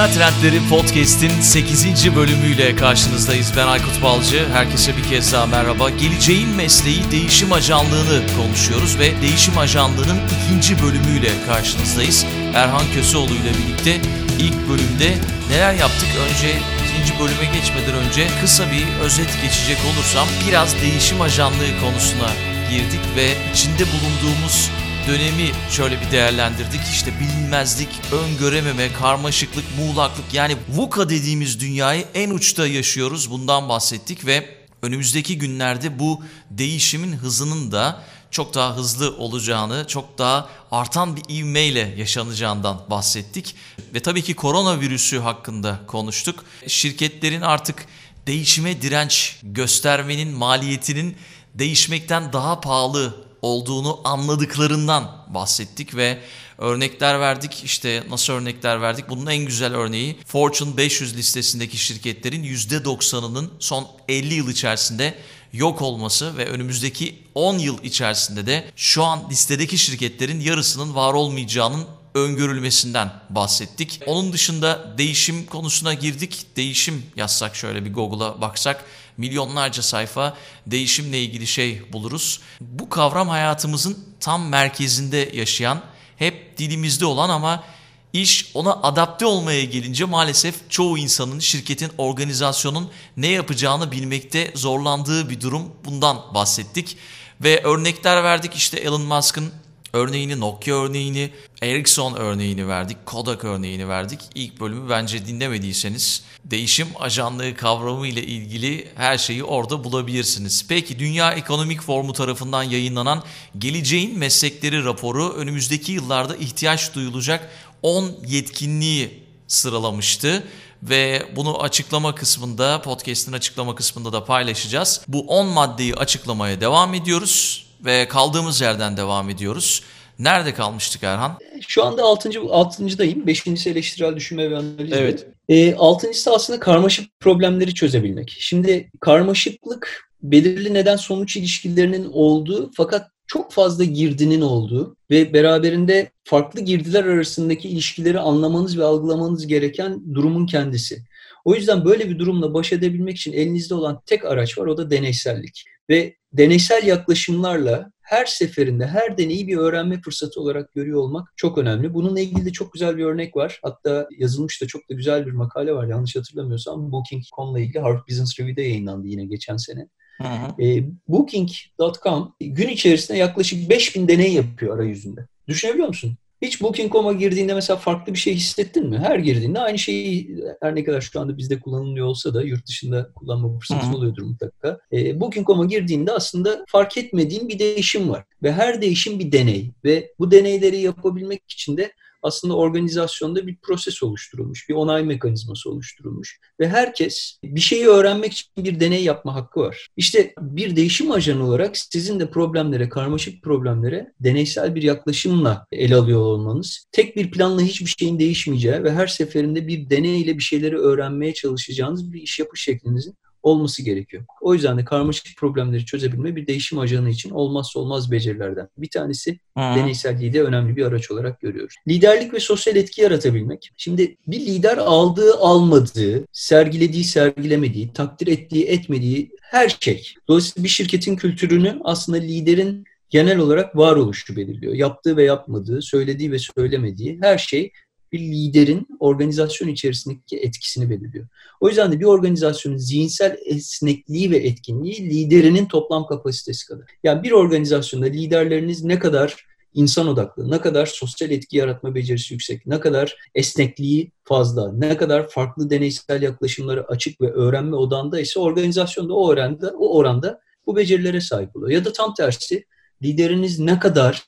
Dünya Trendleri Podcast'in 8. bölümüyle karşınızdayız. Ben Aykut Balcı. Herkese bir kez daha merhaba. Geleceğin mesleği değişim ajanlığını konuşuyoruz ve değişim ajanlığının ikinci bölümüyle karşınızdayız. Erhan Köseoğlu ile birlikte ilk bölümde neler yaptık? Önce ikinci bölüme geçmeden önce kısa bir özet geçecek olursam biraz değişim ajanlığı konusuna girdik ve içinde bulunduğumuz dönemi şöyle bir değerlendirdik. İşte bilinmezlik, öngörememe, karmaşıklık, muğlaklık yani VUCA dediğimiz dünyayı en uçta yaşıyoruz. Bundan bahsettik ve önümüzdeki günlerde bu değişimin hızının da çok daha hızlı olacağını, çok daha artan bir ivmeyle yaşanacağından bahsettik. Ve tabii ki koronavirüsü hakkında konuştuk. Şirketlerin artık değişime direnç göstermenin maliyetinin değişmekten daha pahalı olduğunu anladıklarından bahsettik ve örnekler verdik. İşte nasıl örnekler verdik? Bunun en güzel örneği Fortune 500 listesindeki şirketlerin %90'ının son 50 yıl içerisinde yok olması ve önümüzdeki 10 yıl içerisinde de şu an listedeki şirketlerin yarısının var olmayacağının öngörülmesinden bahsettik. Onun dışında değişim konusuna girdik. Değişim yazsak şöyle bir Google'a baksak milyonlarca sayfa değişimle ilgili şey buluruz. Bu kavram hayatımızın tam merkezinde yaşayan, hep dilimizde olan ama iş ona adapte olmaya gelince maalesef çoğu insanın, şirketin, organizasyonun ne yapacağını bilmekte zorlandığı bir durum. Bundan bahsettik ve örnekler verdik işte Elon Musk'ın örneğini, Nokia örneğini, Ericsson örneğini verdik, Kodak örneğini verdik. İlk bölümü bence dinlemediyseniz değişim ajanlığı kavramı ile ilgili her şeyi orada bulabilirsiniz. Peki Dünya Ekonomik Forumu tarafından yayınlanan Geleceğin Meslekleri raporu önümüzdeki yıllarda ihtiyaç duyulacak 10 yetkinliği sıralamıştı ve bunu açıklama kısmında, podcast'in açıklama kısmında da paylaşacağız. Bu 10 maddeyi açıklamaya devam ediyoruz ve kaldığımız yerden devam ediyoruz. Nerede kalmıştık Erhan? Şu anda 6. 6.dayım. 5.si eleştirel düşünme ve analiz. Evet. E, 6.sı aslında karmaşık problemleri çözebilmek. Şimdi karmaşıklık belirli neden sonuç ilişkilerinin olduğu fakat çok fazla girdinin olduğu ve beraberinde farklı girdiler arasındaki ilişkileri anlamanız ve algılamanız gereken durumun kendisi. O yüzden böyle bir durumla baş edebilmek için elinizde olan tek araç var o da deneysellik. Ve deneysel yaklaşımlarla her seferinde her deneyi bir öğrenme fırsatı olarak görüyor olmak çok önemli. Bununla ilgili de çok güzel bir örnek var. Hatta yazılmış da çok da güzel bir makale var yanlış hatırlamıyorsam. Booking.com'la ilgili Harvard Business Review'de yayınlandı yine geçen sene. Hı hı. E, Booking.com gün içerisinde yaklaşık 5000 deney yapıyor arayüzünde. Düşünebiliyor musun? Hiç Booking.com'a girdiğinde mesela farklı bir şey hissettin mi? Her girdiğinde aynı şeyi her ne kadar şu anda bizde kullanılıyor olsa da yurt dışında kullanma fırsatı oluyordur mutlaka. E, Booking.com'a girdiğinde aslında fark etmediğin bir değişim var. Ve her değişim bir deney. Ve bu deneyleri yapabilmek için de aslında organizasyonda bir proses oluşturulmuş, bir onay mekanizması oluşturulmuş ve herkes bir şeyi öğrenmek için bir deney yapma hakkı var. İşte bir değişim ajanı olarak sizin de problemlere, karmaşık problemlere deneysel bir yaklaşımla ele alıyor olmanız, tek bir planla hiçbir şeyin değişmeyeceği ve her seferinde bir deneyle bir şeyleri öğrenmeye çalışacağınız bir iş yapış şeklinizin olması gerekiyor. O yüzden de karmaşık problemleri çözebilme bir değişim ajanı için olmazsa olmaz becerilerden. Bir tanesi Hı. deneyselliği de önemli bir araç olarak görüyoruz. Liderlik ve sosyal etki yaratabilmek. Şimdi bir lider aldığı almadığı, sergilediği sergilemediği, takdir ettiği etmediği her şey. Dolayısıyla bir şirketin kültürünü aslında liderin genel olarak varoluşu belirliyor. Yaptığı ve yapmadığı, söylediği ve söylemediği her şey bir liderin organizasyon içerisindeki etkisini belirliyor. O yüzden de bir organizasyonun zihinsel esnekliği ve etkinliği liderinin toplam kapasitesi kadar. Yani bir organizasyonda liderleriniz ne kadar insan odaklı, ne kadar sosyal etki yaratma becerisi yüksek, ne kadar esnekliği fazla, ne kadar farklı deneysel yaklaşımları açık ve öğrenme odanda ise organizasyonda o oranda, o oranda bu becerilere sahip oluyor. Ya da tam tersi lideriniz ne kadar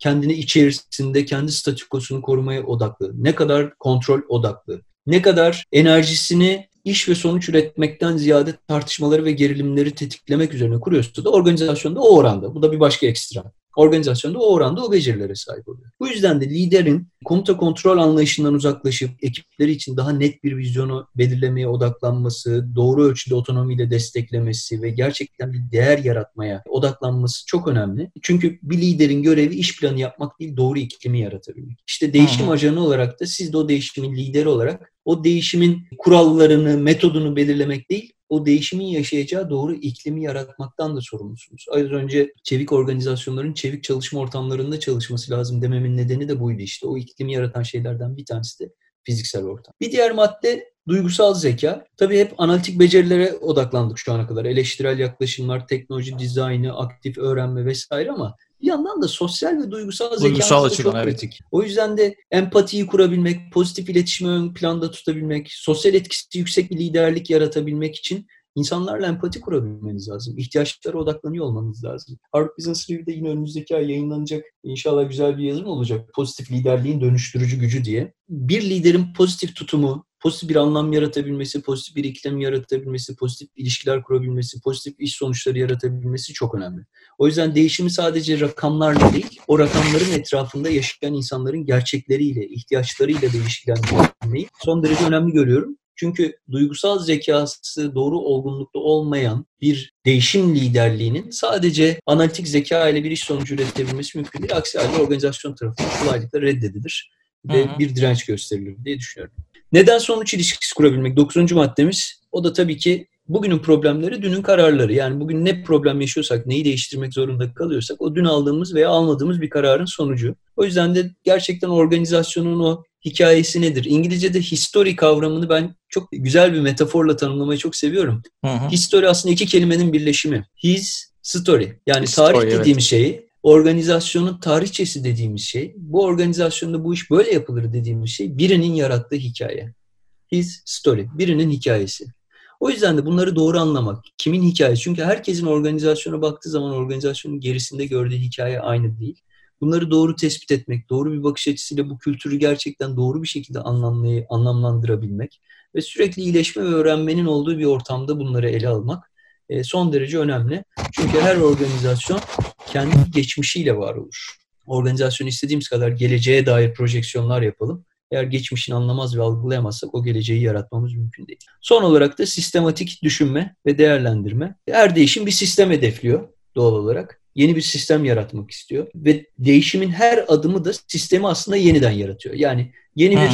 kendini içerisinde kendi statükosunu korumaya odaklı, ne kadar kontrol odaklı, ne kadar enerjisini iş ve sonuç üretmekten ziyade tartışmaları ve gerilimleri tetiklemek üzerine kuruyorsa da organizasyonda o oranda. Bu da bir başka ekstra. Organizasyonda o oranda o becerilere sahip oluyor. Bu yüzden de liderin komuta kontrol anlayışından uzaklaşıp ekipleri için daha net bir vizyonu belirlemeye odaklanması, doğru ölçüde otonomiyle desteklemesi ve gerçekten bir değer yaratmaya odaklanması çok önemli. Çünkü bir liderin görevi iş planı yapmak değil, doğru iklimi yaratabilmek. İşte değişim Hı-hı. ajanı olarak da siz de o değişimin lideri olarak o değişimin kurallarını, metodunu belirlemek değil, o değişimin yaşayacağı doğru iklimi yaratmaktan da sorumlusunuz. Az önce çevik organizasyonların çevik çalışma ortamlarında çalışması lazım dememin nedeni de buydu işte. O iklimi yaratan şeylerden bir tanesi de fiziksel ortam. Bir diğer madde duygusal zeka. Tabii hep analitik becerilere odaklandık şu ana kadar. Eleştirel yaklaşımlar, teknoloji dizaynı, aktif öğrenme vesaire ama bir yandan da sosyal ve duygusal, duygusal zeka çok evet. kritik. O yüzden de empatiyi kurabilmek, pozitif iletişimi ön planda tutabilmek, sosyal etkisi yüksek bir liderlik yaratabilmek için insanlarla empati kurabilmeniz lazım. İhtiyaçlara odaklanıyor olmanız lazım. Harvard Business Review'de yine önümüzdeki ay yayınlanacak inşallah güzel bir yazım olacak. Pozitif liderliğin dönüştürücü gücü diye. Bir liderin pozitif tutumu, pozitif bir anlam yaratabilmesi, pozitif bir iklim yaratabilmesi, pozitif ilişkiler kurabilmesi, pozitif iş sonuçları yaratabilmesi çok önemli. O yüzden değişimi sadece rakamlarla değil, o rakamların etrafında yaşayan insanların gerçekleriyle, ihtiyaçlarıyla da ilişkilendirmeyi son derece önemli görüyorum. Çünkü duygusal zekası doğru olgunlukta olmayan bir değişim liderliğinin sadece analitik zeka ile bir iş sonucu üretebilmesi mümkün değil. Aksi halde organizasyon tarafından kolaylıkla reddedilir ve bir direnç gösterilir diye düşünüyorum. Neden sonuç ilişkisi kurabilmek? Dokuzuncu maddemiz. O da tabii ki bugünün problemleri dünün kararları. Yani bugün ne problem yaşıyorsak, neyi değiştirmek zorunda kalıyorsak o dün aldığımız veya almadığımız bir kararın sonucu. O yüzden de gerçekten organizasyonun o hikayesi nedir? İngilizce'de history kavramını ben çok güzel bir metaforla tanımlamayı çok seviyorum. Hı hı. History aslında iki kelimenin birleşimi. His, story. Yani His tarih story, dediğimiz evet. şeyi organizasyonun tarihçesi dediğimiz şey, bu organizasyonda bu iş böyle yapılır dediğimiz şey birinin yarattığı hikaye. His story, birinin hikayesi. O yüzden de bunları doğru anlamak, kimin hikayesi? Çünkü herkesin organizasyona baktığı zaman organizasyonun gerisinde gördüğü hikaye aynı değil. Bunları doğru tespit etmek, doğru bir bakış açısıyla bu kültürü gerçekten doğru bir şekilde anlamlayı, anlamlandırabilmek ve sürekli iyileşme ve öğrenmenin olduğu bir ortamda bunları ele almak e, son derece önemli. Çünkü her organizasyon kendi geçmişiyle var olur. Organizasyon istediğimiz kadar geleceğe dair projeksiyonlar yapalım. Eğer geçmişini anlamaz ve algılayamazsak o geleceği yaratmamız mümkün değil. Son olarak da sistematik düşünme ve değerlendirme. Her değişim bir sistem hedefliyor doğal olarak. Yeni bir sistem yaratmak istiyor ve değişimin her adımı da sistemi aslında yeniden yaratıyor. Yani yeni bir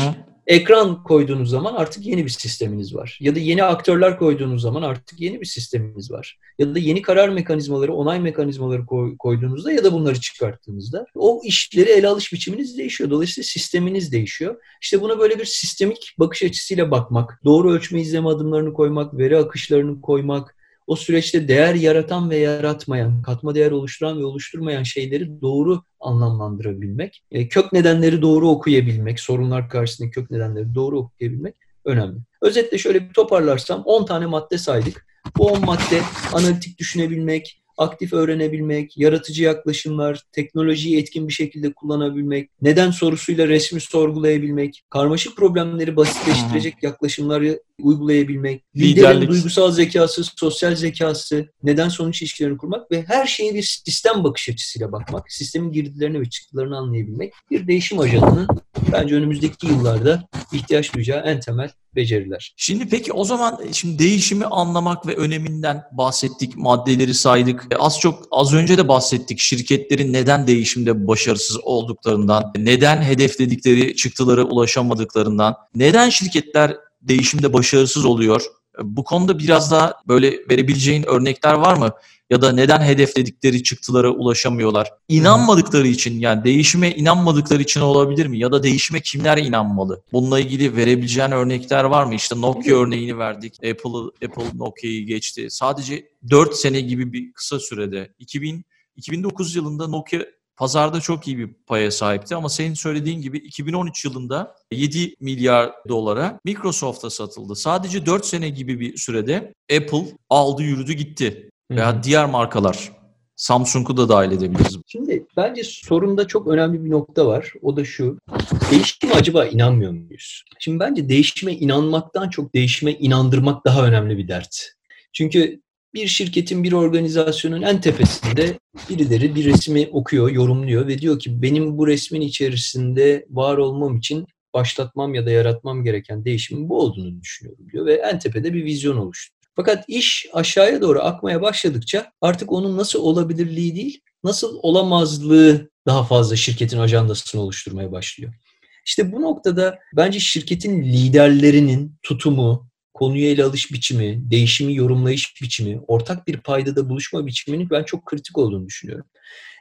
ekran koyduğunuz zaman artık yeni bir sisteminiz var. Ya da yeni aktörler koyduğunuz zaman artık yeni bir sisteminiz var. Ya da yeni karar mekanizmaları, onay mekanizmaları koyduğunuzda ya da bunları çıkarttığınızda o işleri ele alış biçiminiz değişiyor. Dolayısıyla sisteminiz değişiyor. İşte buna böyle bir sistemik bakış açısıyla bakmak, doğru ölçme izleme adımlarını koymak, veri akışlarını koymak, o süreçte değer yaratan ve yaratmayan, katma değer oluşturan ve oluşturmayan şeyleri doğru anlamlandırabilmek, e, kök nedenleri doğru okuyabilmek, sorunlar karşısında kök nedenleri doğru okuyabilmek önemli. Özetle şöyle bir toparlarsam 10 tane madde saydık. Bu 10 madde analitik düşünebilmek, aktif öğrenebilmek, yaratıcı yaklaşımlar, teknolojiyi etkin bir şekilde kullanabilmek, neden sorusuyla resmi sorgulayabilmek, karmaşık problemleri basitleştirecek yaklaşımları uygulayabilmek, liderin duygusal zekası, sosyal zekası, neden sonuç ilişkilerini kurmak ve her şeye bir sistem bakış açısıyla bakmak, sistemin girdilerini ve çıktılarını anlayabilmek bir değişim ajanının bence önümüzdeki yıllarda ihtiyaç duyacağı en temel beceriler. Şimdi peki o zaman şimdi değişimi anlamak ve öneminden bahsettik, maddeleri saydık. E, az çok az önce de bahsettik şirketlerin neden değişimde başarısız olduklarından, neden hedefledikleri çıktılara ulaşamadıklarından, neden şirketler değişimde başarısız oluyor? Bu konuda biraz daha böyle verebileceğin örnekler var mı? Ya da neden hedefledikleri çıktılara ulaşamıyorlar? İnanmadıkları için yani değişime inanmadıkları için olabilir mi? Ya da değişime kimler inanmalı? Bununla ilgili verebileceğin örnekler var mı? İşte Nokia örneğini verdik. Apple, Apple Nokia'yı geçti. Sadece 4 sene gibi bir kısa sürede 2000 2009 yılında Nokia pazarda çok iyi bir paya sahipti ama senin söylediğin gibi 2013 yılında 7 milyar dolara Microsoft'a satıldı. Sadece 4 sene gibi bir sürede Apple aldı yürüdü gitti. Veya Hı-hı. diğer markalar. Samsung'u da dahil edebiliriz. Şimdi bence sorunda çok önemli bir nokta var. O da şu. Değişime acaba inanmıyor muyuz? Şimdi bence değişime inanmaktan çok değişime inandırmak daha önemli bir dert. Çünkü bir şirketin, bir organizasyonun en tepesinde birileri bir resmi okuyor, yorumluyor ve diyor ki benim bu resmin içerisinde var olmam için başlatmam ya da yaratmam gereken değişimin bu olduğunu düşünüyorum diyor ve en tepede bir vizyon oluşturuyor. Fakat iş aşağıya doğru akmaya başladıkça artık onun nasıl olabilirliği değil, nasıl olamazlığı daha fazla şirketin ajandasını oluşturmaya başlıyor. İşte bu noktada bence şirketin liderlerinin tutumu, konuya ele alış biçimi, değişimi yorumlayış biçimi, ortak bir paydada buluşma biçiminin ben çok kritik olduğunu düşünüyorum.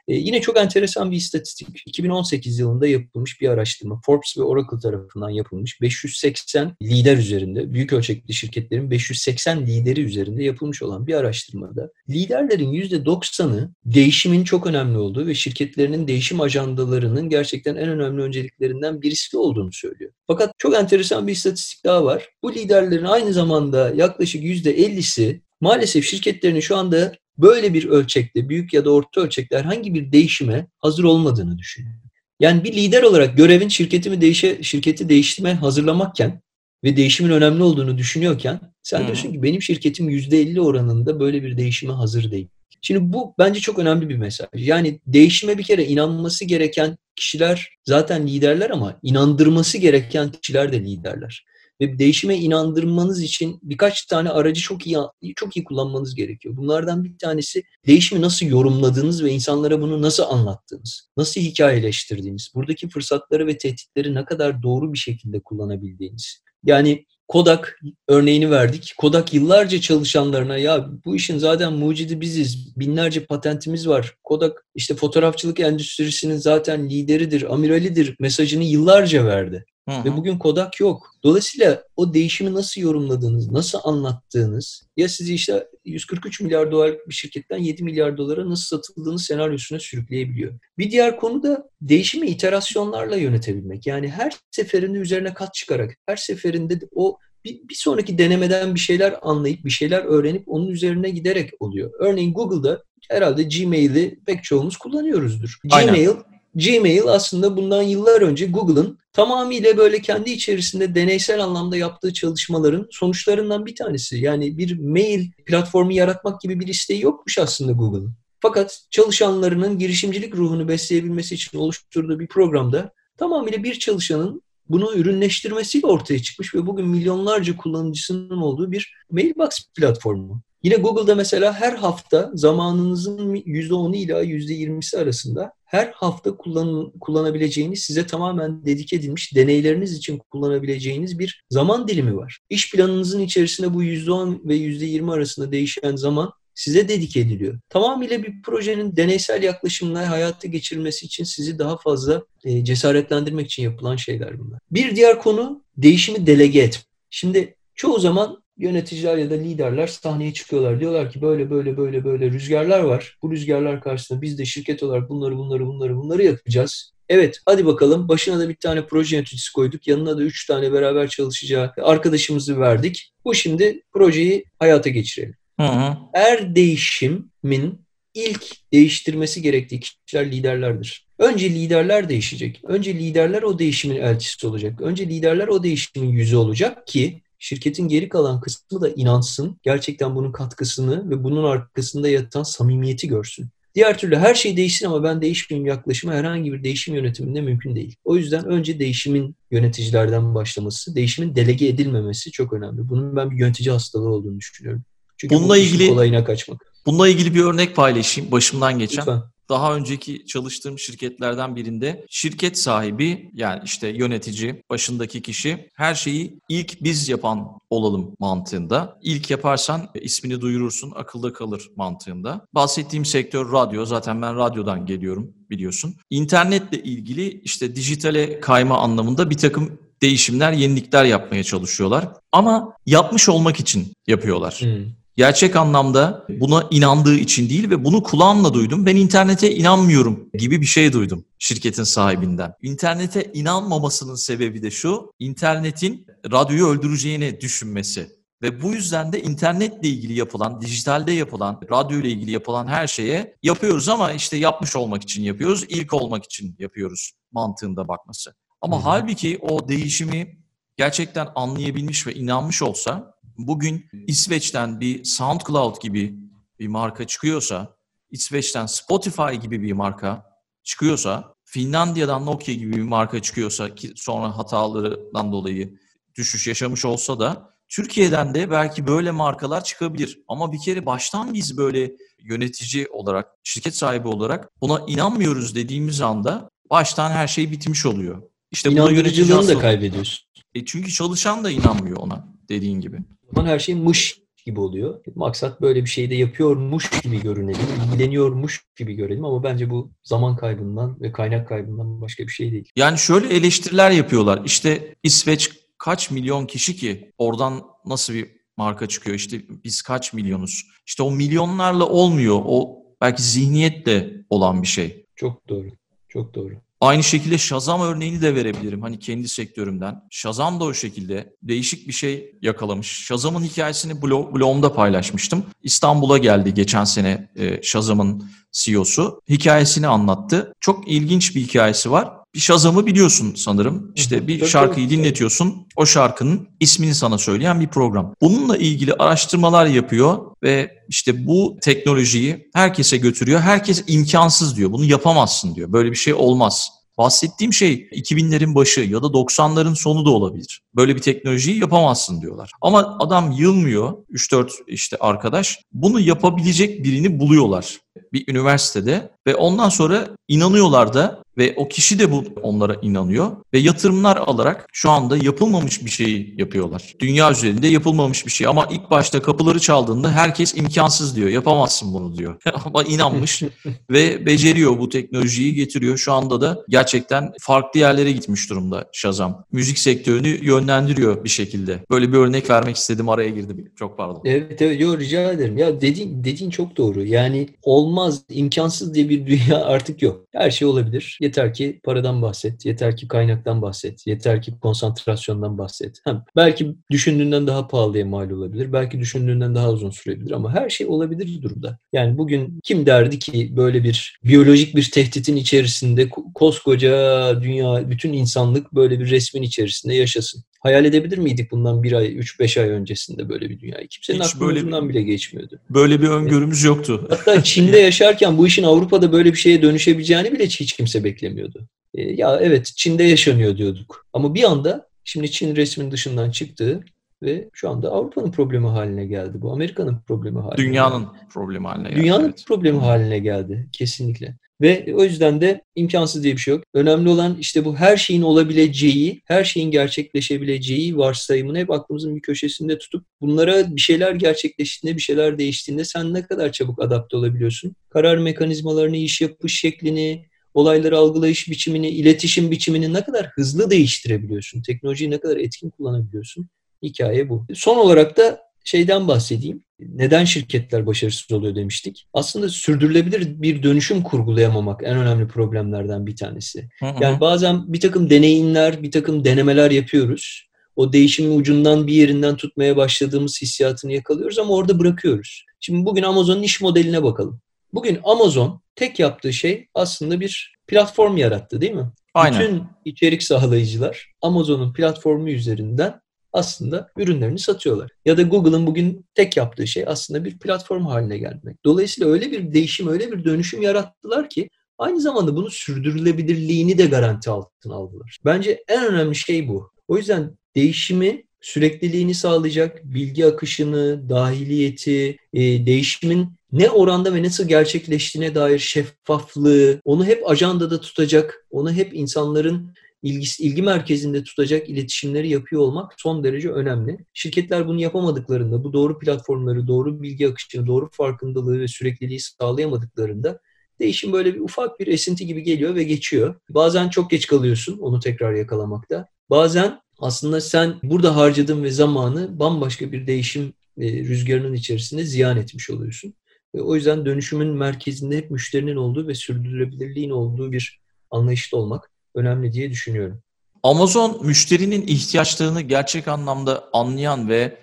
E, yine çok enteresan bir istatistik. 2018 yılında yapılmış bir araştırma. Forbes ve Oracle tarafından yapılmış. 580 lider üzerinde, büyük ölçekli şirketlerin 580 lideri üzerinde yapılmış olan bir araştırmada liderlerin %90'ı değişimin çok önemli olduğu ve şirketlerinin değişim ajandalarının gerçekten en önemli önceliklerinden birisi olduğunu söylüyor. Fakat çok enteresan bir istatistik daha var. Bu liderlerin aynı zamanda yaklaşık %50'si maalesef şirketlerinin şu anda böyle bir ölçekte, büyük ya da orta ölçekte herhangi bir değişime hazır olmadığını düşünüyor. Yani bir lider olarak görevin şirketimi değişe, şirketi değiştirmeye hazırlamakken ve değişimin önemli olduğunu düşünüyorken sen hmm. diyorsun ki benim şirketim %50 oranında böyle bir değişime hazır değil. Şimdi bu bence çok önemli bir mesaj. Yani değişime bir kere inanması gereken kişiler zaten liderler ama inandırması gereken kişiler de liderler ve değişime inandırmanız için birkaç tane aracı çok iyi çok iyi kullanmanız gerekiyor. Bunlardan bir tanesi değişimi nasıl yorumladığınız ve insanlara bunu nasıl anlattığınız, nasıl hikayeleştirdiğiniz, buradaki fırsatları ve tehditleri ne kadar doğru bir şekilde kullanabildiğiniz. Yani Kodak örneğini verdik. Kodak yıllarca çalışanlarına ya bu işin zaten mucidi biziz. Binlerce patentimiz var. Kodak işte fotoğrafçılık endüstrisinin zaten lideridir, amiralidir mesajını yıllarca verdi. Hı hı. Ve bugün Kodak yok. Dolayısıyla o değişimi nasıl yorumladığınız, nasıl anlattığınız ya sizi işte 143 milyar dolarlık bir şirketten 7 milyar dolara nasıl satıldığınız senaryosuna sürükleyebiliyor. Bir diğer konu da değişimi iterasyonlarla yönetebilmek. Yani her seferinde üzerine kat çıkarak, her seferinde o bir, bir sonraki denemeden bir şeyler anlayıp, bir şeyler öğrenip onun üzerine giderek oluyor. Örneğin Google'da herhalde Gmail'i pek çoğumuz kullanıyoruzdur. Aynen. Gmail Gmail aslında bundan yıllar önce Google'ın tamamıyla böyle kendi içerisinde deneysel anlamda yaptığı çalışmaların sonuçlarından bir tanesi. Yani bir mail platformu yaratmak gibi bir isteği yokmuş aslında Google'ın. Fakat çalışanlarının girişimcilik ruhunu besleyebilmesi için oluşturduğu bir programda tamamıyla bir çalışanın bunu ürünleştirmesiyle ortaya çıkmış ve bugün milyonlarca kullanıcısının olduğu bir mailbox platformu. Yine Google'da mesela her hafta zamanınızın %10'u ila %20'si arasında her hafta kullan, kullanabileceğiniz, size tamamen dedike edilmiş deneyleriniz için kullanabileceğiniz bir zaman dilimi var. İş planınızın içerisinde bu %10 ve %20 arasında değişen zaman size dedike ediliyor. Tamamıyla bir projenin deneysel yaklaşımla hayata geçirilmesi için sizi daha fazla e, cesaretlendirmek için yapılan şeyler bunlar. Bir diğer konu değişimi delege etme. Şimdi çoğu zaman yöneticiler ya da liderler sahneye çıkıyorlar. Diyorlar ki böyle böyle böyle böyle rüzgarlar var. Bu rüzgarlar karşısında biz de şirket olarak bunları bunları bunları bunları yapacağız. Evet hadi bakalım başına da bir tane proje yöneticisi koyduk. Yanına da üç tane beraber çalışacağı arkadaşımızı verdik. Bu şimdi projeyi hayata geçirelim. Hı hı. Her değişimin ilk değiştirmesi gerektiği kişiler liderlerdir. Önce liderler değişecek. Önce liderler o değişimin elçisi olacak. Önce liderler o değişimin yüzü olacak ki şirketin geri kalan kısmı da inansın, gerçekten bunun katkısını ve bunun arkasında yatan samimiyeti görsün. Diğer türlü her şey değişsin ama ben değişmeyeyim yaklaşımı herhangi bir değişim yönetiminde mümkün değil. O yüzden önce değişimin yöneticilerden başlaması, değişimin delege edilmemesi çok önemli. Bunun ben bir yönetici hastalığı olduğunu düşünüyorum. Çünkü bununla bu ilgili kolayına kaçmak. Bununla ilgili bir örnek paylaşayım başımdan geçen. Lütfen daha önceki çalıştığım şirketlerden birinde şirket sahibi yani işte yönetici, başındaki kişi her şeyi ilk biz yapan olalım mantığında. İlk yaparsan ismini duyurursun, akılda kalır mantığında. Bahsettiğim sektör radyo. Zaten ben radyodan geliyorum biliyorsun. İnternetle ilgili işte dijitale kayma anlamında bir takım değişimler, yenilikler yapmaya çalışıyorlar. Ama yapmış olmak için yapıyorlar. Hmm gerçek anlamda buna inandığı için değil ve bunu kulağımla duydum. Ben internete inanmıyorum gibi bir şey duydum şirketin sahibinden. İnternete inanmamasının sebebi de şu, internetin radyoyu öldüreceğini düşünmesi. Ve bu yüzden de internetle ilgili yapılan, dijitalde yapılan, radyo ile ilgili yapılan her şeye yapıyoruz ama işte yapmış olmak için yapıyoruz, ilk olmak için yapıyoruz mantığında bakması. Ama hmm. halbuki o değişimi gerçekten anlayabilmiş ve inanmış olsa bugün İsveç'ten bir SoundCloud gibi bir marka çıkıyorsa, İsveç'ten Spotify gibi bir marka çıkıyorsa, Finlandiya'dan Nokia gibi bir marka çıkıyorsa ki sonra hatalarından dolayı düşüş yaşamış olsa da Türkiye'den de belki böyle markalar çıkabilir. Ama bir kere baştan biz böyle yönetici olarak, şirket sahibi olarak buna inanmıyoruz dediğimiz anda baştan her şey bitmiş oluyor. İşte İnandırıcılığını da kaybediyorsun. E çünkü çalışan da inanmıyor ona dediğin gibi. Zaman her şey mış gibi oluyor. Maksat böyle bir şeyde yapıyormuş gibi görünelim, ilgileniyormuş gibi görelim ama bence bu zaman kaybından ve kaynak kaybından başka bir şey değil. Yani şöyle eleştiriler yapıyorlar. İşte İsveç kaç milyon kişi ki oradan nasıl bir marka çıkıyor? İşte biz kaç milyonuz? İşte o milyonlarla olmuyor. O belki zihniyetle olan bir şey. Çok doğru. Çok doğru. Aynı şekilde Shazam örneğini de verebilirim hani kendi sektörümden. Shazam da o şekilde değişik bir şey yakalamış. Shazam'ın hikayesini blog, blogumda paylaşmıştım. İstanbul'a geldi geçen sene e, Shazam'ın CEO'su. Hikayesini anlattı. Çok ilginç bir hikayesi var bir Shazam'ı biliyorsun sanırım. İşte bir şarkıyı dinletiyorsun. O şarkının ismini sana söyleyen bir program. Bununla ilgili araştırmalar yapıyor ve işte bu teknolojiyi herkese götürüyor. Herkes imkansız diyor. Bunu yapamazsın diyor. Böyle bir şey olmaz. Bahsettiğim şey 2000'lerin başı ya da 90'ların sonu da olabilir. Böyle bir teknolojiyi yapamazsın diyorlar. Ama adam yılmıyor 3-4 işte arkadaş. Bunu yapabilecek birini buluyorlar bir üniversitede ve ondan sonra inanıyorlar da ve o kişi de bu onlara inanıyor ve yatırımlar alarak şu anda yapılmamış bir şeyi yapıyorlar. Dünya üzerinde yapılmamış bir şey ama ilk başta kapıları çaldığında herkes imkansız diyor. Yapamazsın bunu diyor. ama inanmış ve beceriyor bu teknolojiyi getiriyor. Şu anda da gerçekten farklı yerlere gitmiş durumda Shazam. Müzik sektörünü yönlendiriyor bir şekilde. Böyle bir örnek vermek istedim araya girdim. Çok pardon. Evet evet yo, rica ederim. Ya dediğin, dediğin çok doğru. Yani olmaz, imkansız diye bir dünya artık yok. Her şey olabilir. Yeter ki paradan bahset, yeter ki kaynaktan bahset, yeter ki konsantrasyondan bahset. Hem belki düşündüğünden daha pahalıya mal olabilir, belki düşündüğünden daha uzun sürebilir ama her şey olabilir durumda. Yani bugün kim derdi ki böyle bir biyolojik bir tehditin içerisinde koskoca dünya, bütün insanlık böyle bir resmin içerisinde yaşasın. Hayal edebilir miydik bundan bir ay, üç, beş ay öncesinde böyle bir dünyayı? Kimsenin Hiç aklımızdan bile geçmiyordu. Böyle bir öngörümüz yoktu. Hatta Çin'de yaşarken bu işin Avrupa'da böyle bir şeye dönüşebileceğini bile hiç kimse beklemiyordu. E, ya evet Çin'de yaşanıyor diyorduk. Ama bir anda şimdi Çin resmin dışından çıktı ve şu anda Avrupa'nın problemi haline geldi bu. Amerika'nın problemi haline Dünyanın geldi. problemi haline geldi. Dünyanın evet. problemi haline geldi kesinlikle. Ve o yüzden de imkansız diye bir şey yok. Önemli olan işte bu her şeyin olabileceği, her şeyin gerçekleşebileceği varsayımını hep aklımızın bir köşesinde tutup bunlara bir şeyler gerçekleştiğinde, bir şeyler değiştiğinde sen ne kadar çabuk adapte olabiliyorsun? Karar mekanizmalarını, iş yapış şeklini, olayları algılayış biçimini, iletişim biçimini ne kadar hızlı değiştirebiliyorsun? Teknolojiyi ne kadar etkin kullanabiliyorsun? Hikaye bu. Son olarak da şeyden bahsedeyim. Neden şirketler başarısız oluyor demiştik. Aslında sürdürülebilir bir dönüşüm kurgulayamamak en önemli problemlerden bir tanesi. Hı hı. Yani bazen bir takım deneyimler, bir takım denemeler yapıyoruz. O değişimin ucundan bir yerinden tutmaya başladığımız hissiyatını yakalıyoruz ama orada bırakıyoruz. Şimdi bugün Amazon'un iş modeline bakalım. Bugün Amazon tek yaptığı şey aslında bir platform yarattı değil mi? Aynen. Bütün içerik sağlayıcılar Amazon'un platformu üzerinden aslında ürünlerini satıyorlar. Ya da Google'ın bugün tek yaptığı şey aslında bir platform haline gelmek. Dolayısıyla öyle bir değişim, öyle bir dönüşüm yarattılar ki aynı zamanda bunu sürdürülebilirliğini de garanti altına aldılar. Bence en önemli şey bu. O yüzden değişimi sürekliliğini sağlayacak bilgi akışını, dahiliyeti, e, değişimin ne oranda ve nasıl gerçekleştiğine dair şeffaflığı, onu hep ajandada tutacak, onu hep insanların ilgisi, ilgi merkezinde tutacak iletişimleri yapıyor olmak son derece önemli. Şirketler bunu yapamadıklarında, bu doğru platformları, doğru bilgi akışını, doğru farkındalığı ve sürekliliği sağlayamadıklarında değişim böyle bir ufak bir esinti gibi geliyor ve geçiyor. Bazen çok geç kalıyorsun onu tekrar yakalamakta. Bazen aslında sen burada harcadığın ve zamanı bambaşka bir değişim e, rüzgarının içerisinde ziyan etmiş oluyorsun. Ve o yüzden dönüşümün merkezinde hep müşterinin olduğu ve sürdürülebilirliğin olduğu bir anlayışta olmak önemli diye düşünüyorum. Amazon müşterinin ihtiyaçlarını gerçek anlamda anlayan ve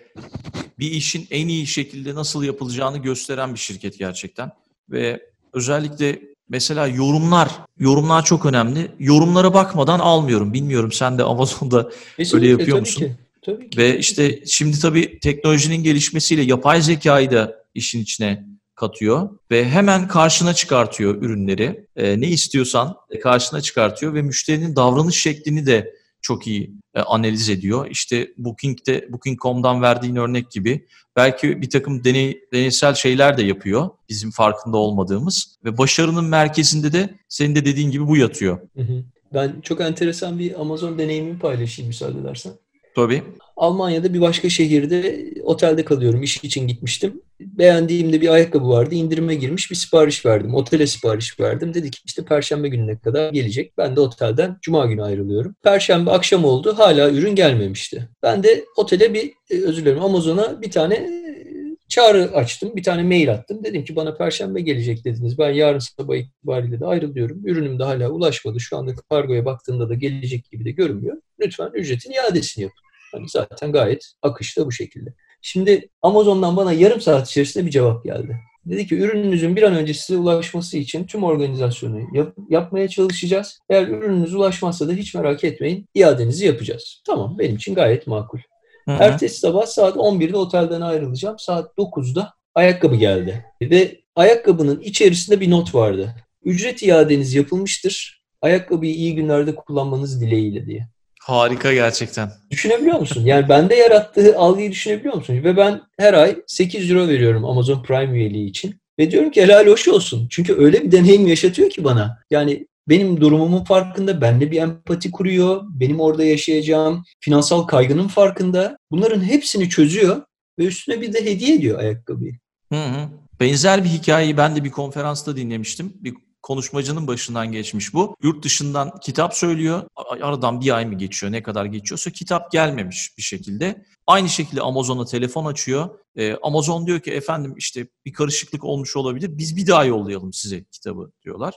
bir işin en iyi şekilde nasıl yapılacağını gösteren bir şirket gerçekten. Ve özellikle mesela yorumlar, yorumlar çok önemli. Yorumlara bakmadan almıyorum. Bilmiyorum sen de Amazon'da Kesinlikle, öyle yapıyor musun? Ki. Tabii ki. Ve işte şimdi tabii teknolojinin gelişmesiyle yapay zekayı da işin içine katıyor ve hemen karşına çıkartıyor ürünleri. E, ne istiyorsan karşına çıkartıyor ve müşterinin davranış şeklini de çok iyi e, analiz ediyor. İşte Booking'de Booking.com'dan verdiğin örnek gibi belki bir takım deney, deneysel şeyler de yapıyor bizim farkında olmadığımız ve başarının merkezinde de senin de dediğin gibi bu yatıyor. Ben çok enteresan bir Amazon deneyimimi paylaşayım müsaade edersen. Tabii. Almanya'da bir başka şehirde otelde kalıyorum. İş için gitmiştim. Beğendiğimde bir ayakkabı vardı. İndirime girmiş bir sipariş verdim. Otele sipariş verdim. Dedi ki işte perşembe gününe kadar gelecek. Ben de otelden cuma günü ayrılıyorum. Perşembe akşam oldu. Hala ürün gelmemişti. Ben de otele bir e, özür dilerim Amazon'a bir tane e, çağrı açtım. Bir tane mail attım. Dedim ki bana perşembe gelecek dediniz. Ben yarın sabah itibariyle de ayrılıyorum. Ürünüm de hala ulaşmadı. Şu anda kargoya baktığımda da gelecek gibi de görünmüyor. Lütfen ücretin iadesini yapın. Hani zaten gayet akışta bu şekilde. Şimdi Amazon'dan bana yarım saat içerisinde bir cevap geldi. Dedi ki ürününüzün bir an önce size ulaşması için tüm organizasyonu yap, yapmaya çalışacağız. Eğer ürününüz ulaşmazsa da hiç merak etmeyin iadenizi yapacağız. Tamam benim için gayet makul. Hı-hı. Ertesi sabah saat 11'de otelden ayrılacağım. Saat 9'da ayakkabı geldi. Ve ayakkabının içerisinde bir not vardı. Ücret iadeniz yapılmıştır. Ayakkabıyı iyi günlerde kullanmanız dileğiyle diye. Harika gerçekten. Düşünebiliyor musun? Yani bende yarattığı algıyı düşünebiliyor musun? Ve ben her ay 8 euro veriyorum Amazon Prime üyeliği için. Ve diyorum ki helal hoş olsun. Çünkü öyle bir deneyim yaşatıyor ki bana. Yani benim durumumun farkında, benimle bir empati kuruyor, benim orada yaşayacağım finansal kaygının farkında. Bunların hepsini çözüyor ve üstüne bir de hediye ediyor ayakkabıyı. Hı hı. Benzer bir hikayeyi ben de bir konferansta dinlemiştim. Bir konuşmacının başından geçmiş bu. Yurt dışından kitap söylüyor. Aradan bir ay mı geçiyor ne kadar geçiyorsa kitap gelmemiş bir şekilde. Aynı şekilde Amazon'a telefon açıyor. Ee, Amazon diyor ki efendim işte bir karışıklık olmuş olabilir. Biz bir daha yollayalım size kitabı diyorlar.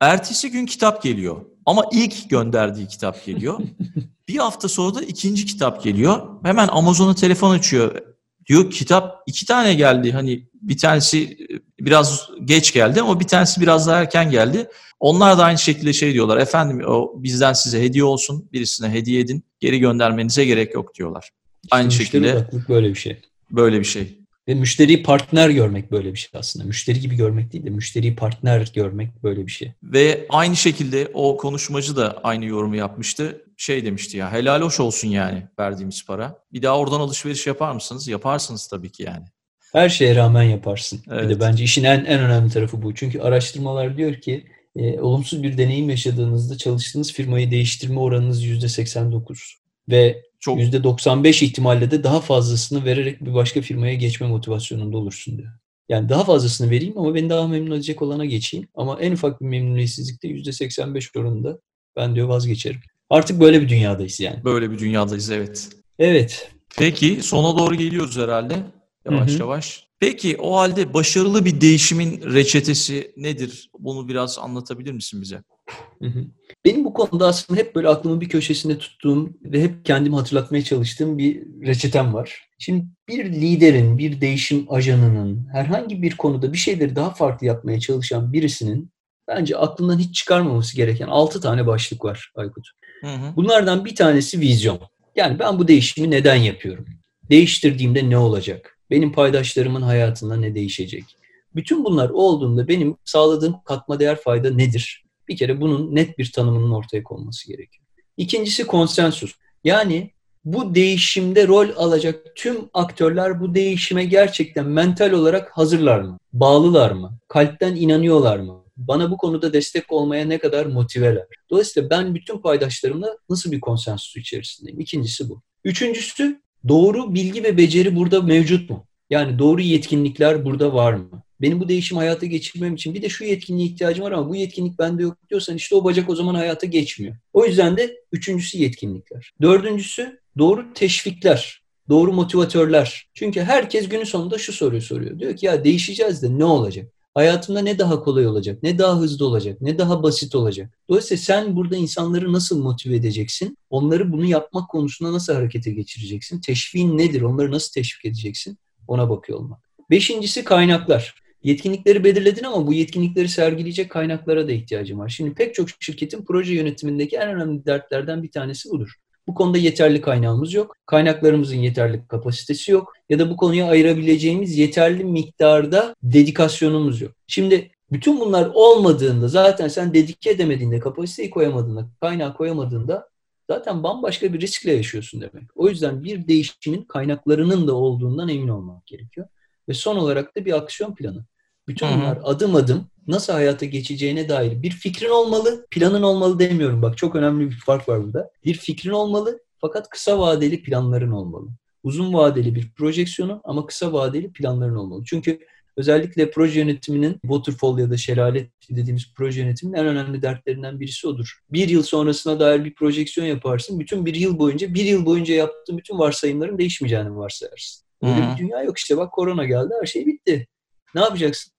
Ertesi gün kitap geliyor. Ama ilk gönderdiği kitap geliyor. bir hafta sonra da ikinci kitap geliyor. Hemen Amazon'a telefon açıyor. Diyor kitap iki tane geldi. Hani bir tanesi e, biraz geç geldi ama bir tanesi biraz daha erken geldi. Onlar da aynı şekilde şey diyorlar. Efendim o bizden size hediye olsun. Birisine hediye edin. Geri göndermenize gerek yok diyorlar. İşte aynı şekilde böyle bir şey. Böyle bir şey. Ve müşteriyi partner görmek böyle bir şey aslında. Müşteri gibi görmek değil de müşteriyi partner görmek böyle bir şey. Ve aynı şekilde o konuşmacı da aynı yorumu yapmıştı. Şey demişti ya helal hoş olsun yani verdiğimiz para. Bir daha oradan alışveriş yapar mısınız? Yaparsınız tabii ki yani. Her şeye rağmen yaparsın. Evet. Bir de bence işin en, en önemli tarafı bu. Çünkü araştırmalar diyor ki e, olumsuz bir deneyim yaşadığınızda çalıştığınız firmayı değiştirme oranınız %89. Ve çok... %95 ihtimalle de daha fazlasını vererek bir başka firmaya geçme motivasyonunda olursun diyor. Yani daha fazlasını vereyim ama beni daha memnun edecek olana geçeyim. Ama en ufak bir memnuniyetsizlikte %85 oranında ben diyor vazgeçerim. Artık böyle bir dünyadayız yani. Böyle bir dünyadayız evet. Evet. Peki sona doğru geliyoruz herhalde. Yavaş Hı-hı. yavaş. Peki o halde başarılı bir değişimin reçetesi nedir? Bunu biraz anlatabilir misin bize? Benim bu konuda aslında hep böyle aklımın bir köşesinde tuttuğum ve hep kendimi hatırlatmaya çalıştığım bir reçetem var. Şimdi bir liderin, bir değişim ajanının herhangi bir konuda bir şeyleri daha farklı yapmaya çalışan birisinin bence aklından hiç çıkarmaması gereken 6 tane başlık var Aykut. Hı hı. Bunlardan bir tanesi vizyon. Yani ben bu değişimi neden yapıyorum? Değiştirdiğimde ne olacak? Benim paydaşlarımın hayatında ne değişecek? Bütün bunlar olduğunda benim sağladığım katma değer fayda nedir? Bir kere bunun net bir tanımının ortaya konması gerekiyor. İkincisi konsensus. Yani bu değişimde rol alacak tüm aktörler bu değişime gerçekten mental olarak hazırlar mı? Bağlılar mı? Kalpten inanıyorlar mı? Bana bu konuda destek olmaya ne kadar motiveler? Dolayısıyla ben bütün paydaşlarımla nasıl bir konsensus içerisindeyim? İkincisi bu. Üçüncüsü doğru bilgi ve beceri burada mevcut mu? Yani doğru yetkinlikler burada var mı? Benim bu değişim hayata geçirmem için bir de şu yetkinliğe ihtiyacım var ama bu yetkinlik bende yok diyorsan işte o bacak o zaman hayata geçmiyor. O yüzden de üçüncüsü yetkinlikler. Dördüncüsü doğru teşvikler, doğru motivatörler. Çünkü herkes günün sonunda şu soruyu soruyor. Diyor ki ya değişeceğiz de ne olacak? Hayatımda ne daha kolay olacak, ne daha hızlı olacak, ne daha basit olacak. Dolayısıyla sen burada insanları nasıl motive edeceksin? Onları bunu yapmak konusunda nasıl harekete geçireceksin? Teşviğin nedir? Onları nasıl teşvik edeceksin? Ona bakıyor olmak. Beşincisi kaynaklar. Yetkinlikleri belirledin ama bu yetkinlikleri sergileyecek kaynaklara da ihtiyacım var. Şimdi pek çok şirketin proje yönetimindeki en önemli dertlerden bir tanesi budur. Bu konuda yeterli kaynağımız yok. Kaynaklarımızın yeterli kapasitesi yok. Ya da bu konuya ayırabileceğimiz yeterli miktarda dedikasyonumuz yok. Şimdi bütün bunlar olmadığında zaten sen dedike edemediğinde, kapasiteyi koyamadığında, kaynağı koyamadığında zaten bambaşka bir riskle yaşıyorsun demek. O yüzden bir değişimin kaynaklarının da olduğundan emin olmak gerekiyor. Ve son olarak da bir aksiyon planı. Bütün bunlar adım adım nasıl hayata geçeceğine dair bir fikrin olmalı, planın olmalı demiyorum. Bak çok önemli bir fark var burada. Bir fikrin olmalı fakat kısa vadeli planların olmalı. Uzun vadeli bir projeksiyonu ama kısa vadeli planların olmalı. Çünkü özellikle proje yönetiminin waterfall ya da şelale dediğimiz proje yönetiminin en önemli dertlerinden birisi odur. Bir yıl sonrasına dair bir projeksiyon yaparsın. Bütün bir yıl boyunca, bir yıl boyunca yaptığın bütün varsayımların değişmeyeceğini varsayarsın. Öyle bir dünya yok işte bak korona geldi her şey bitti. Ne yapacaksın?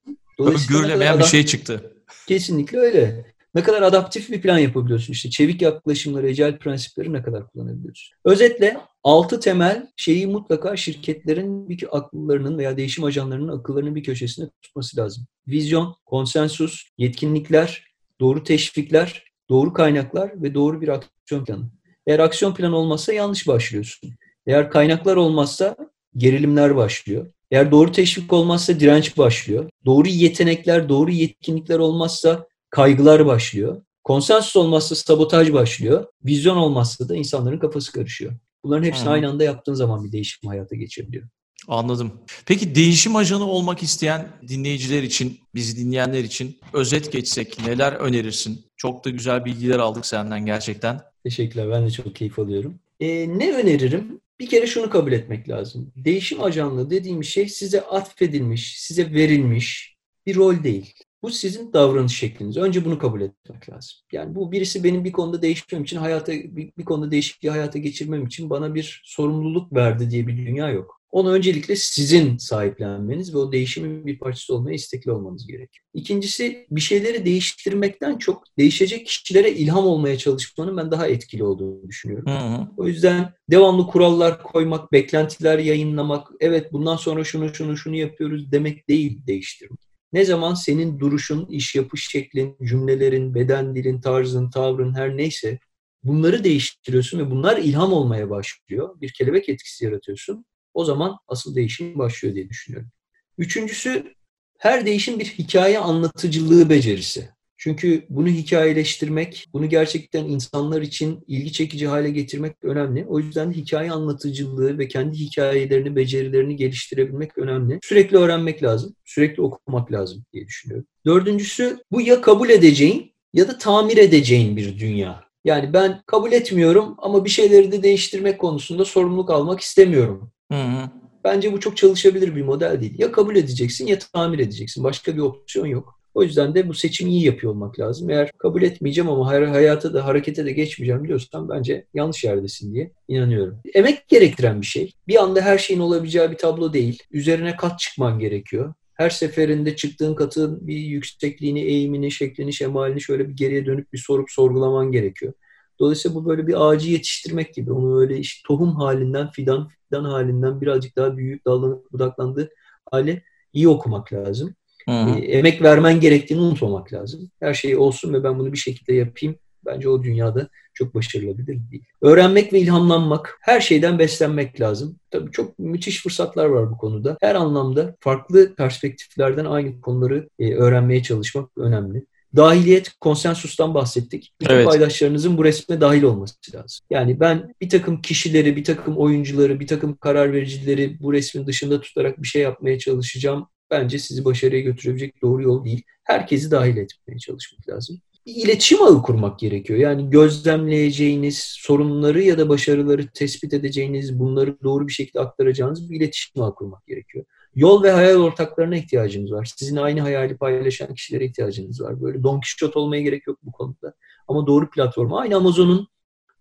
Görülemeyen bir şey çıktı. Kesinlikle öyle. Ne kadar adaptif bir plan yapabiliyorsun işte. Çevik yaklaşımları, ecel prensipleri ne kadar kullanabiliyorsun. Özetle altı temel şeyi mutlaka şirketlerin bir akıllarının veya değişim ajanlarının akıllarının bir köşesinde tutması lazım. Vizyon, konsensus, yetkinlikler, doğru teşvikler, doğru kaynaklar ve doğru bir aksiyon planı. Eğer aksiyon planı olmazsa yanlış başlıyorsun. Eğer kaynaklar olmazsa gerilimler başlıyor. Eğer doğru teşvik olmazsa direnç başlıyor. Doğru yetenekler, doğru yetkinlikler olmazsa kaygılar başlıyor. Konsensus olmazsa sabotaj başlıyor. Vizyon olmazsa da insanların kafası karışıyor. Bunların hepsini hmm. aynı anda yaptığın zaman bir değişim hayata geçebiliyor. Anladım. Peki değişim ajanı olmak isteyen dinleyiciler için, bizi dinleyenler için özet geçsek neler önerirsin? Çok da güzel bilgiler aldık senden gerçekten. Teşekkürler. Ben de çok keyif alıyorum. Ee, ne öneririm? Bir kere şunu kabul etmek lazım. Değişim ajanlığı dediğim şey size atfedilmiş, size verilmiş bir rol değil. Bu sizin davranış şekliniz. Önce bunu kabul etmek lazım. Yani bu birisi benim bir konuda değişmem için, hayata bir, bir konuda değişikliği hayata geçirmem için bana bir sorumluluk verdi diye bir dünya yok. Onu öncelikle sizin sahiplenmeniz ve o değişimin bir parçası olmaya istekli olmanız gerekiyor. İkincisi bir şeyleri değiştirmekten çok değişecek kişilere ilham olmaya çalışmanın ben daha etkili olduğunu düşünüyorum. Hı hı. O yüzden devamlı kurallar koymak, beklentiler yayınlamak, evet bundan sonra şunu şunu şunu yapıyoruz demek değil değiştirmek. Ne zaman senin duruşun, iş yapış şeklin, cümlelerin, beden dilin, tarzın, tavrın her neyse bunları değiştiriyorsun ve bunlar ilham olmaya başlıyor. Bir kelebek etkisi yaratıyorsun. O zaman asıl değişim başlıyor diye düşünüyorum. Üçüncüsü her değişim bir hikaye anlatıcılığı becerisi. Çünkü bunu hikayeleştirmek, bunu gerçekten insanlar için ilgi çekici hale getirmek önemli. O yüzden hikaye anlatıcılığı ve kendi hikayelerini, becerilerini geliştirebilmek önemli. Sürekli öğrenmek lazım, sürekli okumak lazım diye düşünüyorum. Dördüncüsü bu ya kabul edeceğin ya da tamir edeceğin bir dünya. Yani ben kabul etmiyorum ama bir şeyleri de değiştirmek konusunda sorumluluk almak istemiyorum. Hı hı. Bence bu çok çalışabilir bir model değil. Ya kabul edeceksin ya tamir edeceksin. Başka bir opsiyon yok. O yüzden de bu seçimi iyi yapıyor olmak lazım. Eğer kabul etmeyeceğim ama hayata da harekete de geçmeyeceğim diyorsan bence yanlış yerdesin diye inanıyorum. Emek gerektiren bir şey. Bir anda her şeyin olabileceği bir tablo değil. Üzerine kat çıkman gerekiyor. Her seferinde çıktığın katın bir yüksekliğini, eğimini, şeklini, şemalini şöyle bir geriye dönüp bir sorup sorgulaman gerekiyor. Dolayısıyla bu böyle bir ağacı yetiştirmek gibi. Onu öyle işte tohum halinden, fidan, fidan halinden birazcık daha büyüyüp dallanıp budaklandığı hale iyi okumak lazım. Hı hı. E, emek vermen gerektiğini unutmamak lazım. Her şey olsun ve ben bunu bir şekilde yapayım. Bence o dünyada çok başarılabilir değil. Öğrenmek ve ilhamlanmak, her şeyden beslenmek lazım. Tabii çok müthiş fırsatlar var bu konuda. Her anlamda farklı perspektiflerden aynı konuları e, öğrenmeye çalışmak önemli. Dahiliyet, konsensustan bahsettik. Bütün evet. paydaşlarınızın bu resme dahil olması lazım. Yani ben bir takım kişileri, bir takım oyuncuları, bir takım karar vericileri bu resmin dışında tutarak bir şey yapmaya çalışacağım. Bence sizi başarıya götürebilecek doğru yol değil. Herkesi dahil etmeye çalışmak lazım. Bir iletişim ağı kurmak gerekiyor. Yani gözlemleyeceğiniz sorunları ya da başarıları tespit edeceğiniz, bunları doğru bir şekilde aktaracağınız bir iletişim ağı kurmak gerekiyor. Yol ve hayal ortaklarına ihtiyacınız var. Sizin aynı hayali paylaşan kişilere ihtiyacınız var. Böyle Don Quixote olmaya gerek yok bu konuda. Ama doğru platforma. Aynı Amazon'un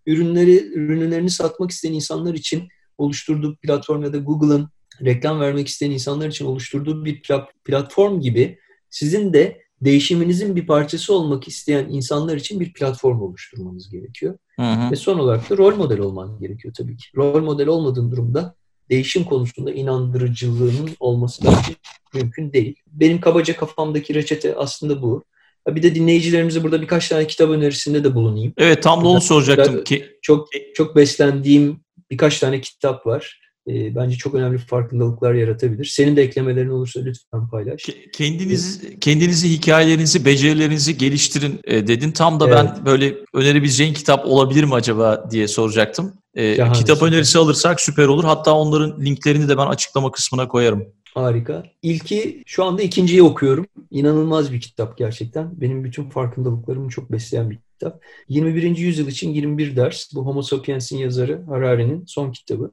ürünleri ürünlerini satmak isteyen insanlar için oluşturduğu platform ya da Google'ın reklam vermek isteyen insanlar için oluşturduğu bir platform gibi sizin de değişiminizin bir parçası olmak isteyen insanlar için bir platform oluşturmanız gerekiyor. Hı hı. Ve son olarak da rol model olman gerekiyor tabii ki. Rol model olmadığın durumda değişim konusunda inandırıcılığının olması bence mümkün değil. Benim kabaca kafamdaki reçete aslında bu. Bir de dinleyicilerimize burada birkaç tane kitap önerisinde de bulunayım. Evet tam da onu soracaktım. ki çok çok beslendiğim birkaç tane kitap var. E, bence çok önemli farkındalıklar yaratabilir. Senin de eklemelerin olursa lütfen paylaş. Kendinizi kendinizi hikayelerinizi, becerilerinizi geliştirin e, dedin. Tam da evet. ben böyle önerebileceğin kitap olabilir mi acaba diye soracaktım. E, kitap süper. önerisi alırsak süper olur. Hatta onların linklerini de ben açıklama kısmına koyarım. Harika. İlki şu anda ikinciyi okuyorum. İnanılmaz bir kitap gerçekten. Benim bütün farkındalıklarımı çok besleyen bir kitap. 21. yüzyıl için 21 ders. Bu Homo Sapiens'in yazarı Harari'nin son kitabı.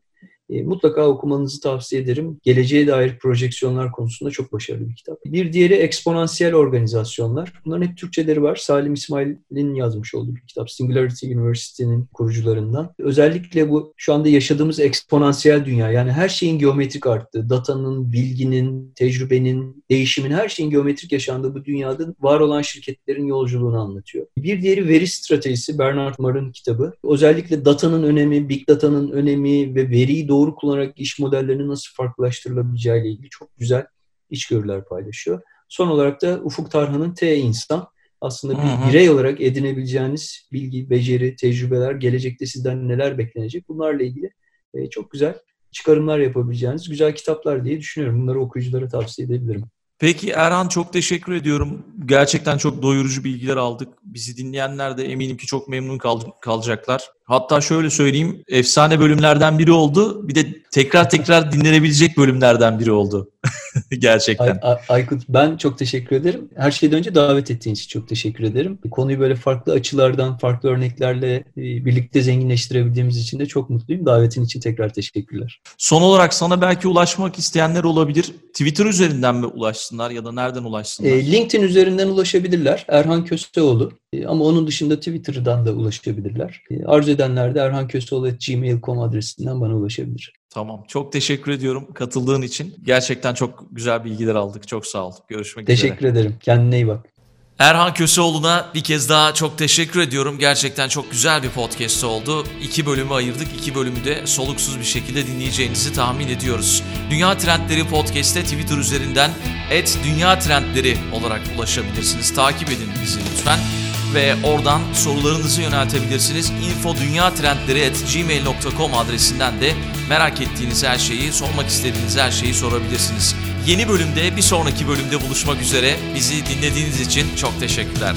E, mutlaka okumanızı tavsiye ederim. Geleceğe dair projeksiyonlar konusunda çok başarılı bir kitap. Bir diğeri eksponansiyel organizasyonlar. Bunların hep Türkçeleri var. Salim İsmail'in yazmış olduğu bir kitap. Singularity University'nin kurucularından. Özellikle bu şu anda yaşadığımız eksponansiyel dünya yani her şeyin geometrik arttığı, datanın, bilginin, tecrübenin, değişimin her şeyin geometrik yaşandığı bu dünyada var olan şirketlerin yolculuğunu anlatıyor. Bir diğeri veri stratejisi Bernard Marr'ın kitabı. Özellikle datanın önemi, big data'nın önemi ve veriyi doğru doğru kullanarak iş modellerinin nasıl farklılaştırılabileceği ile ilgili çok güzel içgörüler paylaşıyor. Son olarak da Ufuk Tarhan'ın T insan aslında bir birey olarak edinebileceğiniz bilgi, beceri, tecrübeler, gelecekte sizden neler beklenecek bunlarla ilgili e, çok güzel çıkarımlar yapabileceğiniz güzel kitaplar diye düşünüyorum. Bunları okuyuculara tavsiye edebilirim. Peki Erhan çok teşekkür ediyorum. Gerçekten çok doyurucu bilgiler aldık. Bizi dinleyenler de eminim ki çok memnun kal- kalacaklar. Hatta şöyle söyleyeyim, efsane bölümlerden biri oldu. Bir de tekrar tekrar dinlenebilecek bölümlerden biri oldu. Gerçekten. Ay, Aykut ben çok teşekkür ederim. Her şeyden önce davet ettiğin için çok teşekkür ederim. Konuyu böyle farklı açılardan, farklı örneklerle e, birlikte zenginleştirebildiğimiz için de çok mutluyum. Davetin için tekrar teşekkürler. Son olarak sana belki ulaşmak isteyenler olabilir. Twitter üzerinden mi ulaşsınlar ya da nereden ulaşsınlar? E, LinkedIn üzerinden ulaşabilirler. Erhan Köseoğlu. E, ama onun dışında Twitter'dan da ulaşabilirler. E, arzu edenler de erhanköseoğlu.gmail.com adresinden bana ulaşabilir. Tamam. Çok teşekkür ediyorum katıldığın için. Gerçekten çok güzel bilgiler aldık. Çok sağ ol. Görüşmek teşekkür üzere. Teşekkür ederim. Kendine iyi bak. Erhan Köseoğlu'na bir kez daha çok teşekkür ediyorum. Gerçekten çok güzel bir podcast oldu. İki bölümü ayırdık. İki bölümü de soluksuz bir şekilde dinleyeceğinizi tahmin ediyoruz. Dünya Trendleri Podcast'te Twitter üzerinden et Dünya Trendleri olarak ulaşabilirsiniz. Takip edin bizi lütfen ve oradan sorularınızı yöneltebilirsiniz. infodunyatrendleri.gmail.com adresinden de merak ettiğiniz her şeyi, sormak istediğiniz her şeyi sorabilirsiniz. Yeni bölümde, bir sonraki bölümde buluşmak üzere. Bizi dinlediğiniz için çok teşekkürler.